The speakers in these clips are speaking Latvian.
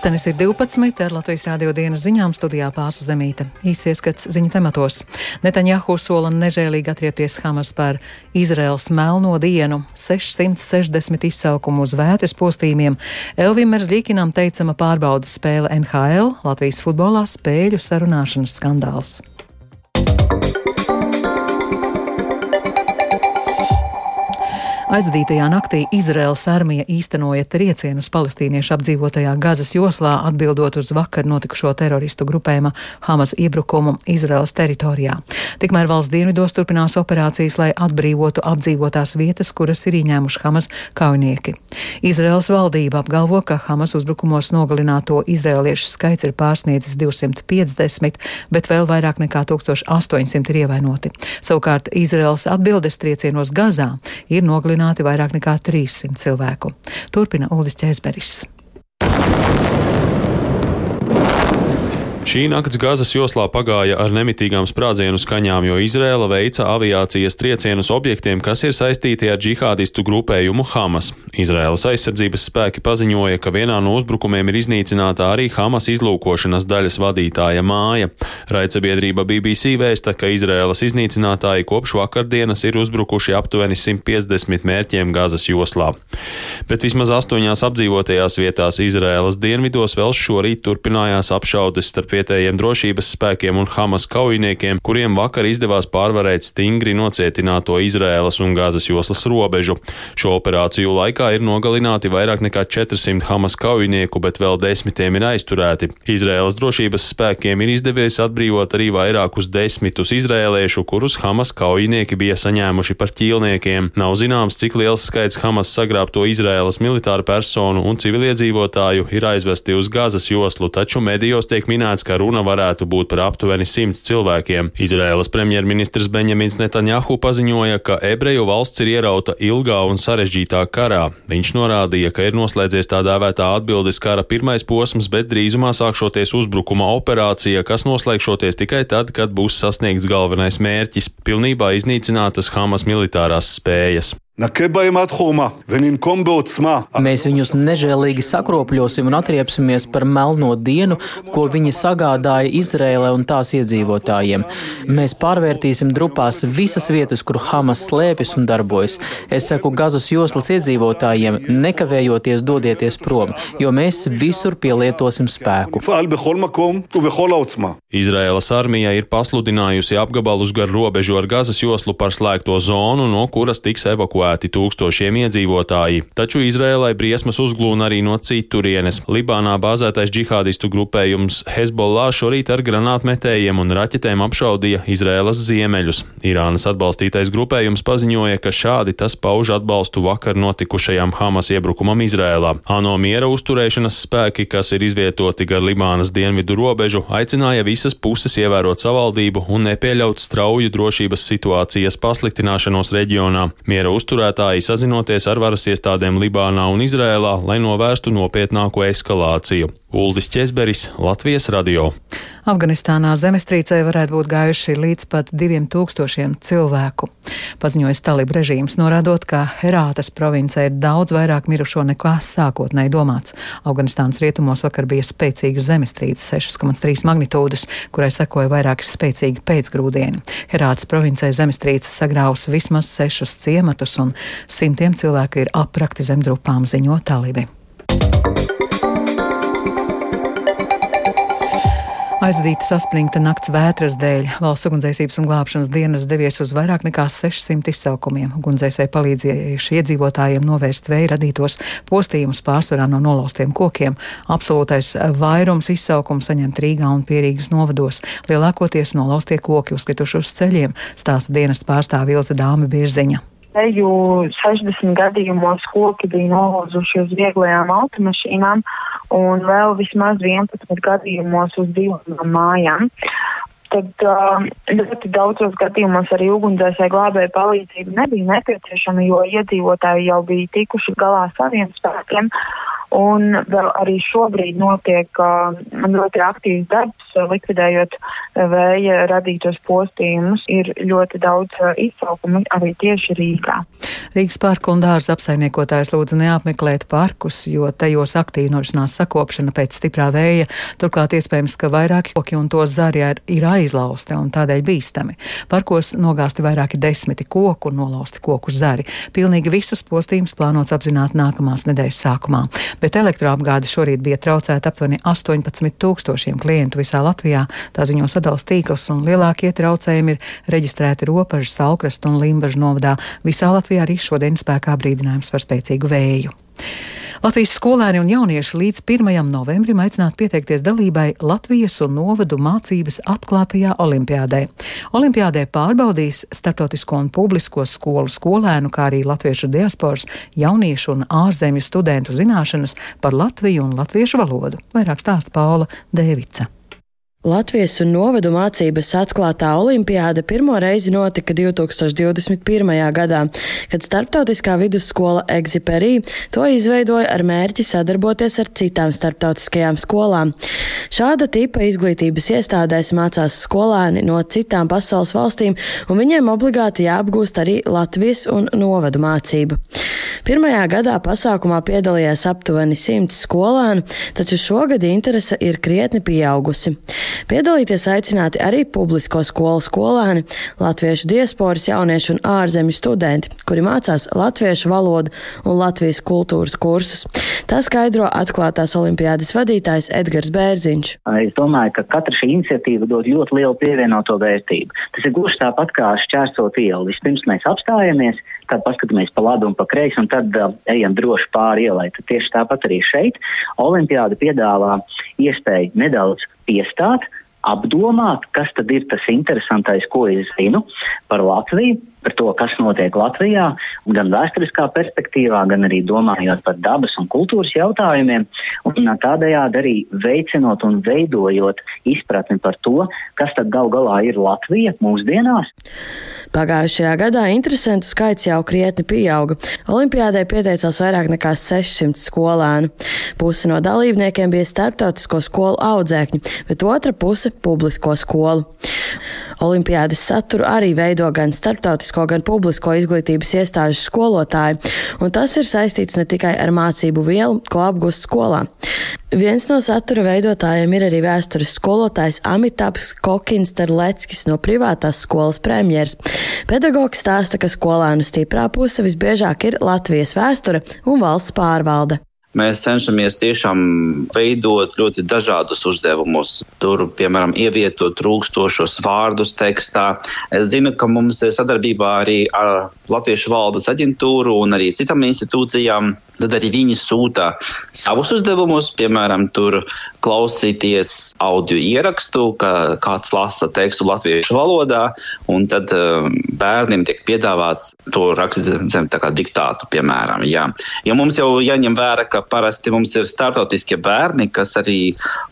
Pulkstenis ir 12. ar Latvijas rādio dienas ziņām studijā pārsu zemīte. Īsi ieskats ziņu tematos. Netaņahu sola nežēlīgi atriepties Hamas par Izraels melno dienu, 660 izsaukumu uz vētras postījumiem. Elvimers Līkinam teicama pārbaudas spēle NHL, Latvijas futbolā spēļu sarunāšanas skandāls. Aizvadītajā naktī Izraels armija īstenoja triecienus palestīniešu apdzīvotajā Gazas joslā, atbildot uz vakar notikušo teroristu grupējuma Hamas iebrukumu Izraels teritorijā. Tikmēr valsts dienvidos turpinās operācijas, lai atbrīvotu apdzīvotās vietas, kuras ir ieņēmuši Hamas kaujinieki. Izraels valdība apgalvo, ka Hamas uzbrukumos nogalināto izrēliešu skaits ir pārsniedzis 250, bet vēl vairāk nekā 1800 ir ievainoti. Savukārt Izraels atbildes triecienos Gazā ir nogalināti nogalināti vairāk nekā 300 cilvēku. Turpina Ulis Čēzberis. Šī nakts Gazas joslā pagāja ar nemitīgām sprādzienu skaņām, jo Izrēla veica aviācijas triecienus objektiem, kas ir saistīti ar džihādistu grupējumu Hamas. Izrēlas aizsardzības spēki paziņoja, ka vienā no uzbrukumiem ir iznīcināta arī Hamas izlūkošanas daļas vadītāja māja. Raidsabiedrība BBC vēsta, ka Izrēlas iznīcinātāji kopš vakardienas ir uzbrukuši aptuveni 150 mērķiem Gazas joslā. Bet vismaz astoņās apdzīvotajās vietās Izrēlas dienvidos vēl šorīt turpinājās apšaudes starp vietējiem drošības spēkiem un Hamas kaujiniekiem, kuriem vakar izdevās pārvarēt stingri nocietināto Izrēlas un Gāzes joslas robežu. Šo operāciju laikā ir nogalināti vairāk nekā 400 Hamas kaujinieku, bet vēl desmitiem ir aizturēti. Izrēlas drošības spēkiem ir izdevies atbrīvot arī vairākus desmitus izrēliešu, kurus Hamas kaujinieki bija saņēmuši par ķīlniekiem. Nav zināms, cik liels skaits Hamas sagrābto Izrēlas militāru personu un civiliedzīvotāju ir aizvesti uz Gāzes joslu, taču medijos tiek minēts, ka runa varētu būt par aptuveni simts cilvēkiem. Izraēlas premjerministrs Benjamins Netanjahu paziņoja, ka ebreju valsts ir ierauta ilgā un sarežģītā karā. Viņš norādīja, ka ir noslēdzies tā dēvētā atbildes kara pirmais posms, bet drīzumā sākšoties uzbrukuma operācija, kas noslēgšoties tikai tad, kad būs sasniegts galvenais mērķis - pilnībā iznīcinātas Hamas militārās spējas. Mēs viņus nežēlīgi sakropļosim un atriepsimies par melno dienu, ko viņi sagādāja Izrēlē un tās iedzīvotājiem. Mēs pārvērtīsim drupās visas vietas, kur Hamas slēpjas un darbojas. Es saku Gazas joslas iedzīvotājiem, nekavējoties dodieties prom, jo mēs visur pielietosim spēku. Izraēlas armija ir pasludinājusi apgabalus gar robežu ar Gazas joslu par slēgto zonu, no kuras tiks evakuēti evakuēti tūkstošiem iedzīvotāji, taču Izrēlai briesmas uzglūna arī no citurienes. Libānā bāzētais džihādistu grupējums Hezbollah šorīt ar granātmetējiem un raķetēm apšaudīja Izrēlas ziemeļus. Irānas atbalstītais grupējums paziņoja, ka šādi tas pauž atbalstu vakar notikušajam Hamas iebrukumam Izrēlā. ANO miera uzturēšanas spēki, kas ir izvietoti gar Libānas dienvidu robežu, aicināja visas puses ievērot savaldību un nepieļaut strauju drošības situācijas pasliktināšanos reģionā. Miera uzturēšanas uzturētāji sazinoties ar varas iestādēm Libānā un Izrēlā, lai novērstu nopietnāko eskalāciju. Uldis Česberis, Latvijas radio. Afganistānā zemestrīcē varētu būt gājuši līdz pat 2000 cilvēku. Paziņoja Talib režīms, norādot, ka Herātas provincē ir daudz vairāk mirušo nekā sākotnēji domāts. Afganistānas rietumos vakar bija spēcīga zemestrīce 6,3 magnitūdas, kurai sekoja vairāki spēcīgi pēcgrūdieni. Herātas provincē zemestrīce sagrausa vismaz sešus ciematus un simtiem cilvēku ir aprakti zem drupām, ziņo Talibi. Aizvadīta saspringta nakts vētras dēļ valsts ugunsdzēsības un glābšanas dienas devies uz vairāk nekā 600 izsaukumiem. Ugunsdzēsēji palīdzējuši iedzīvotājiem novērst vēja radītos postījumus pārsvarā no nolaustiem kokiem. Absolūtais vairums izsaukumu saņemt Rīgā un Pierīgas novados. Lielākoties nolaustie koki uzkrituši uz ceļiem, stāsta dienas pārstāv Ilze Dāma Bierziņa. Teju 60 gadījumos koki bija nolauzuši uz vieglajām automašīnām un vēl vismaz 11 gadījumos uz divām mājām. Tad uh, ļoti daudzos gadījumos arī ugunsdzēsēji glābēja palīdzība nebija nepieciešama, jo iedzīvotāji jau bija tikuši galā saviem spēkiem. Un vēl arī šobrīd notiek ļoti aktīvs darbs, likvidējot vēja radītos postījumus. Ir ļoti daudz izsaukumu arī tieši Rīgā. Rīgas parku un dārza apsaimniekotājs lūdzu neapmeklēt parkus, jo tajos aktīvi norisinās sakopšana pēc stiprā vēja. Turklāt iespējams, ka vairāki koki un to zari ir aizlausti un tādēļ bīstami. Parkos nogāzti vairāki desmiti koku un nolausti koku zari. Pilnīgi visus postījumus plānots apzināt nākamās nedēļas sākumā, bet elektroapgāde šorīt bija traucēta aptuveni 18 tūkstošiem klientu visā Latvijā. Tā ziņo sadals tīkls un lielākie traucējumi ir reģistrēti Ropažas, Salkrastu un Limbažu novadā. Visā Latvijā arī šodien spēkā brīdinājums par spēcīgu vēju. Latvijas skolēni un jaunieši līdz 1. novembrim aicināti pieteikties dalībai Latvijas un novadu mācības atklātajā olimpiādē. Olimpiādē pārbaudīs startautisko un publisko skolu skolēnu, kā arī latviešu diasporas, jauniešu un ārzemju studentu zināšanas par Latviju un latviešu valodu. Vairāk stāsta Paula Dēvica. Latvijas un novadu mācības atklātā olimpiāda pirmo reizi notika 2021. gadā, kad starptautiskā vidusskola Exiperī to izveidoja ar mērķi sadarboties ar citām starptautiskajām skolām. Šāda tipa izglītības iestādēs mācās skolēni no citām pasaules valstīm, un viņiem obligāti jāapgūst arī Latvijas un novadu mācība. Pirmajā gadā pasākumā piedalījās aptuveni simts skolēnu, taču šogad interese ir krietni pieaugusi. Piedalīties aicināti arī publisko skolu skolēni, latviešu diasporas jaunieši un ārzemju studenti, kuri mācās latviešu valodu un Latvijas kultūras kursus. Tā skaidro atklātās olimpiādas vadītājs Edgars Bērziņš. Es domāju, ka katra šī iniciatīva dod ļoti lielu pievienoto vērtību. Tas ir gluži tāpat kā šķērsot ielu. Vispirms mēs apstājamies, tad paskatāmies pa labi un pa kreisi, un tad uh, ejam droši pāri ielai. Tad tieši tāpat arī šeit Olimpiāda piedāvā iespēju nedaudz piestāt, apdomāt, kas tad ir tas interesantais, ko es zinu par Latviju, par to, kas notiek Latvijā, gan vēsturiskā perspektīvā, gan arī domājot par dabas un kultūras jautājumiem, un tādējādi arī veicinot un veidojot izpratni par to, kas tad gal galā ir Latvija mūsdienās. Pagājušajā gadā interesantu skaits jau krietni pieauga. Olimpiādai pieteicās vairāk nekā 600 skolēnu. Puse no dalībniekiem bija starptautisko skolu audzēkņi, bet otra puse - publisko skolu. Olimpiādas saturu arī veido gan starptautisko, gan publisko izglītības iestāžu skolotāji, un tas ir saistīts ne tikai ar mācību vielu, ko apgūst skolā. Viens no satura veidotājiem ir arī vēstures skolotājs Amitabs Kokins Terleckis no privātās skolas premjeras. Pedagogs stāsta, ka skolēnu stiprā puse visbiežāk ir Latvijas vēsture un valsts pārvalde. Mēs cenšamies tiešām veidot ļoti dažādus uzdevumus. Tur, piemēram, ievietot trūkstošos vārdus tekstā. Es zinu, ka mums ir sadarbībā arī ar Latviešu valdes aģentūru un arī citām institūcijām. Tad arī viņi sūta savus uzdevumus, piemēram, tur klausīties audio ierakstu, ka kāds lasa tekstu latviešu valodā, un tad um, bērniem tiek piedāvāts to rakstīt zem tā kā diktātu, piemēram. Jā. Jo mums jau jāņem vērā, ka parasti mums ir startautiskie bērni, kas arī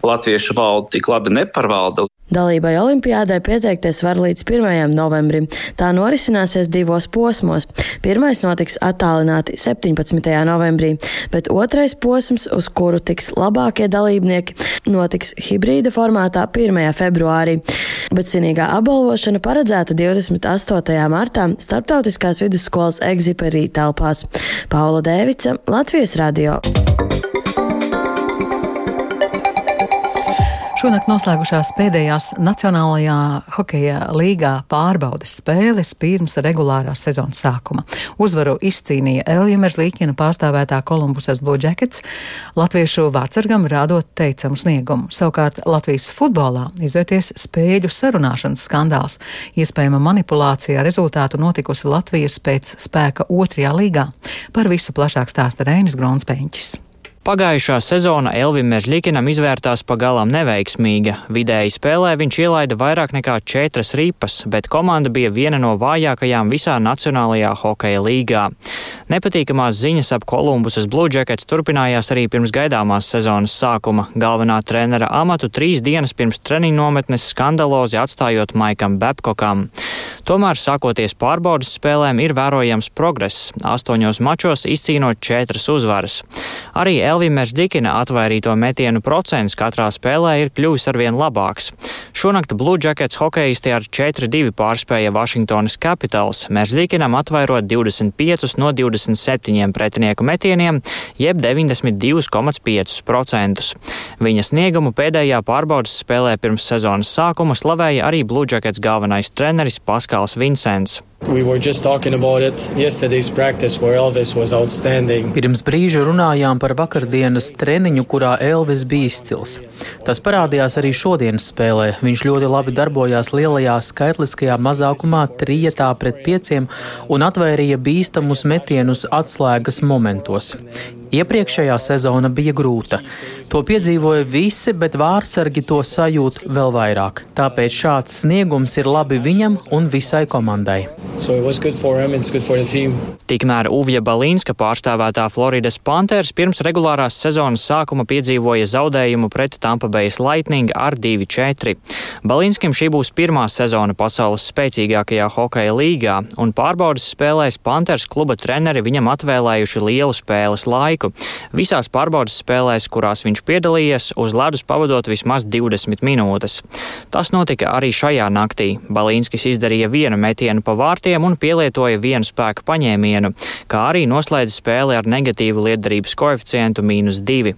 latviešu valodu tik labi nepārvalda. Dalībai olimpiādai pieteikties var līdz 1. novembrim. Tā norisināsies divos posmos. Pirmais notiks attālināti 17. novembrī, bet otrais posms, uz kuru tiks labākie dalībnieki, notiks hibrīda formātā 1. februārī. Bet sinīgā apbalvošana paredzēta 28. martā Startautiskās vidusskolas Exiperī telpās. Paula Dēvica, Latvijas radio. Šonakt noslēgušās pēdējās Nacionālajā hokeja līgā pārbaudes spēles pirms regulārās sezonas sākuma. Uzvaru izcīnīja Eljamers Līkina pārstāvētā Kolumbusas Blue Jackets, latviešu vārdsargam rādot teicamu sniegumu. Savukārt Latvijas futbolā izvērties spēļu sarunāšanas skandāls. Iespējama manipulācija rezultātu notikusi Latvijas pēc spēka otrajā līgā. Par visu plašāk stāsta Reinis Gronspeņķis. Pagājušā sezona Elvim Mežļikinam izvērtās pagalām neveiksmīga. Vidēji spēlē viņš ielaida vairāk nekā četras ripas, bet komanda bija viena no vājākajām visā Nacionālajā hokeja līgā. Nepatīkamās ziņas ap Kolumbusas Blue Jackets turpinājās arī pirms gaidāmās sezonas sākuma. Galvenā trenera amatu trīs dienas pirms treniņu nometnes skandalozi atstājot Maikam Babkokam. Tomēr, sākoties pārbaudas spēlēm, ir vērojams progress. Astoņos mačos izcīnot četras uzvaras. Arī Elvimers Dikina atvairīto metienu procents katrā spēlē ir kļuvis arvien labāks. Šonakt Blue Jackets hokeisti ar 4-2 pārspēja Washingtonas Capitals, Merzdikinam atvairot 25 no 27 pretinieku metieniem, jeb 92,5%. Viņa sniegumu pēdējā pārbaudas spēlē pirms sezonas sākuma slavēja arī Blue Jackets galvenais treneris Paskāls Vincents. We Pirms brīža runājām par vakardienas treniņu, kurā Elvis bija izcils. Tas parādījās arī šodienas spēlē. Viņš ļoti labi darbojās lielajā skaitliskajā mazākumā, trijotā pret pieciem, un atvairīja bīstamus metienus atslēgas momentos. Iepriekšējā sezona bija grūta. To piedzīvoja visi, bet vārsargi to sajūt vēl vairāk. Tāpēc šāds sniegums ir labi viņam un visai komandai. So him, Tikmēr Uvja Balīnska pārstāvētā Floridas Panthers pirms regulārās sezonas sākuma piedzīvoja zaudējumu pret Tampa Bay Lightning ar 2-4. Balīnskim šī būs pirmā sezona pasaules spēcīgākajā hokeja līgā, un pārbaudas spēlēs Panthers kluba treneri viņam atvēlējuši lielu spēles laiku laiku. Visās pārbaudas spēlēs, kurās viņš piedalījies, uz ledus pavadot vismaz 20 minūtes. Tas notika arī šajā naktī. Balīnskis izdarīja vienu metienu pa vārtiem un pielietoja vienu spēku paņēmienu, kā arī noslēdza spēli ar negatīvu lietderības koeficientu mīnus 2.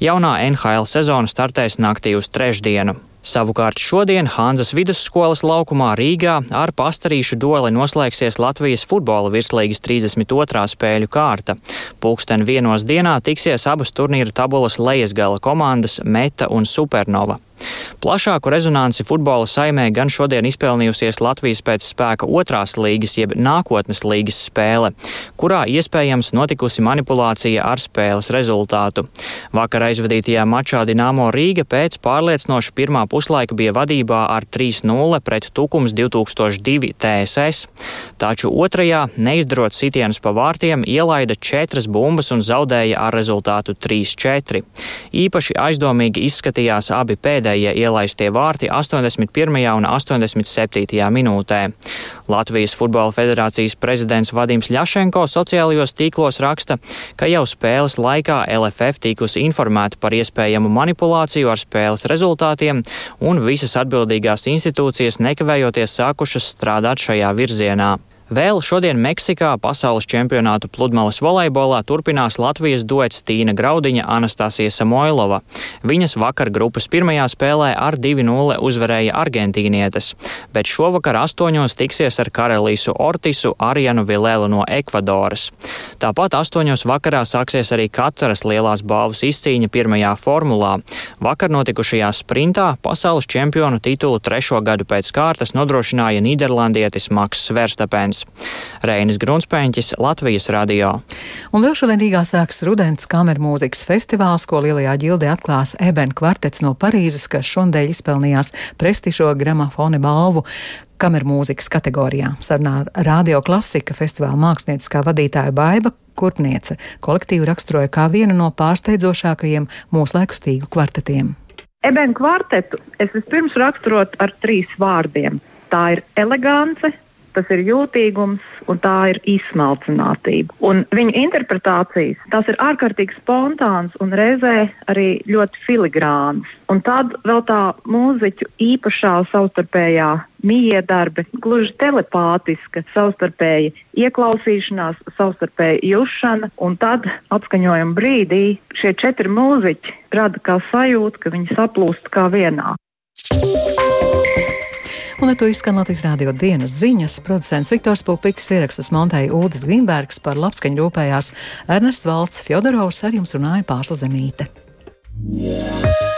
Jaunā NHL sezona startēs naktī uz trešdienu. Savukārt šodien Hanzas vidusskolas laukumā Rīgā ar pastarīšu doli noslēgsies Latvijas futbola virslīgas 32. spēļu kārta. Pūksteni vienos dienā tiksies abas turnīra tabulas lejas gala komandas Meta un Supernova. Plašāku rezonanci futbola saimē gan šodien izpelnījusies Latvijas pēc spēka otrās līgas jeb nākotnes līgas spēle, kurā iespējams notikusi manipulācija ar spēles rezultātu. Vakar aizvadītajā mačā Dinamo Rīga pēc pārliecinoša pirmā puslaika bija vadībā ar 3-0 pret Tukums 2002 TSS, taču otrajā, neizdarot sitienus pa vārtiem, ielaida četras bumbas un zaudēja ar rezultātu 3-4. Īpaši aizdomīgi izskatījās abi pēdējie pēdējie ielaistie vārti 81. un 87. minūtē. Latvijas Futbola federācijas prezidents Vadims Ļašenko sociālajos tīklos raksta, ka jau spēles laikā LFF tikusi informēta par iespējamu manipulāciju ar spēles rezultātiem, un visas atbildīgās institūcijas nekavējoties sākušas strādāt šajā virzienā. Vēl šodien Meksikā pasaules čempionātu pludmales volejbolā turpinās Latvijas duets Tīna Graudiņa Anastasija Samoilova. Viņas vakar grupas pirmajā spēlē ar 2-0 uzvarēja argentīnietes, bet šovakar astoņos tiksies ar Karelīsu Ortisu Arianu Vilēlu no Ekvadoras. Tāpat astoņos vakarā sāksies arī katras lielās balvas izcīņa pirmajā formulā. Vakar notikušajā sprintā pasaules čempionu titulu trešo gadu pēc kārtas nodrošināja Nīderlandietis Maks Verstapens. Rīgas. Reinis Grunspēņķis, Latvijas radio. Un vēl šodien Rīgā sāks rudens kameru mūzikas festivāls, ko Lielajā ģildē atklās Eben kvartets no Parīzes, kas šodien izpelnījās prestižo gramofone balvu kamermūzikas kategorijā. Sarunā ar Radio Klasika festivāla mākslinieckā vadītāja Baiba Kurpniece kolektīvu raksturoja kā vienu no pārsteidzošākajiem mūslaiku stīgu kvartetiem. Ebenu kvartetu es vispirms raksturotu ar trīs vārdiem. Tā ir elegance, tas ir jūtīgums un tā ir izsmalcinātība. Un viņu interpretācijas tās ir ārkārtīgi spontānas un reizē arī ļoti filigrānas. Un tad vēl tā mūziķu īpašā savstarpējā miedarbe, gluži telepātiska, savstarpēja ieklausīšanās, savstarpēja jušana, un tad apskaņojuma brīdī šie četri mūziķi rada kā sajūtu, ka viņi saplūst kā vienā. Un ar to izskan Latvijas rādio dienas ziņas. Producents Viktors Pupiks ierakstus montēja Ūdens Grīmbergs par labskaņu rūpējās Ernests Valts Fjodorovs ar jums runāja Pārsla Zemīte. Yeah.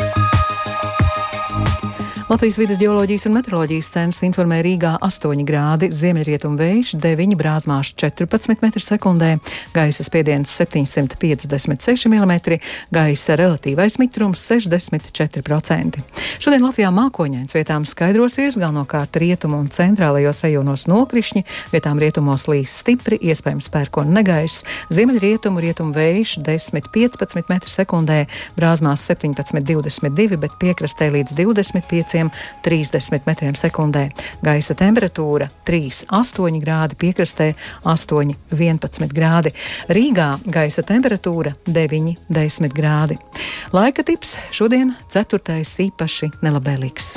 Latvijas vidas geoloģijas un meteoroloģijas centrs informē Rīgā 8 grādi, ziemeļrietumu vējš 9 brāzmās 14 m2, gaisa spiediens 756 mm, gaisa relatīvais mitrums 64%. Šodien Latvijā mākoņains vietām skaidrosies, galvenokārt rietumu un centrālajos rajonos nokrišņi, vietām rietumos līs stipri, iespējams pērkona negaiss, ziemeļrietumu rietumu vējš 10-15 m2, brāzmās 17-22, bet piekrastē līdz 25 30 metriem sekundē. Gaisa temperatūra 3,8 grādi, piekrastē 8,11 grādi. Rīgā gaisa temperatūra 9,10 grādi. Laika tips šodien ceturtais īpaši nelabēlīgs.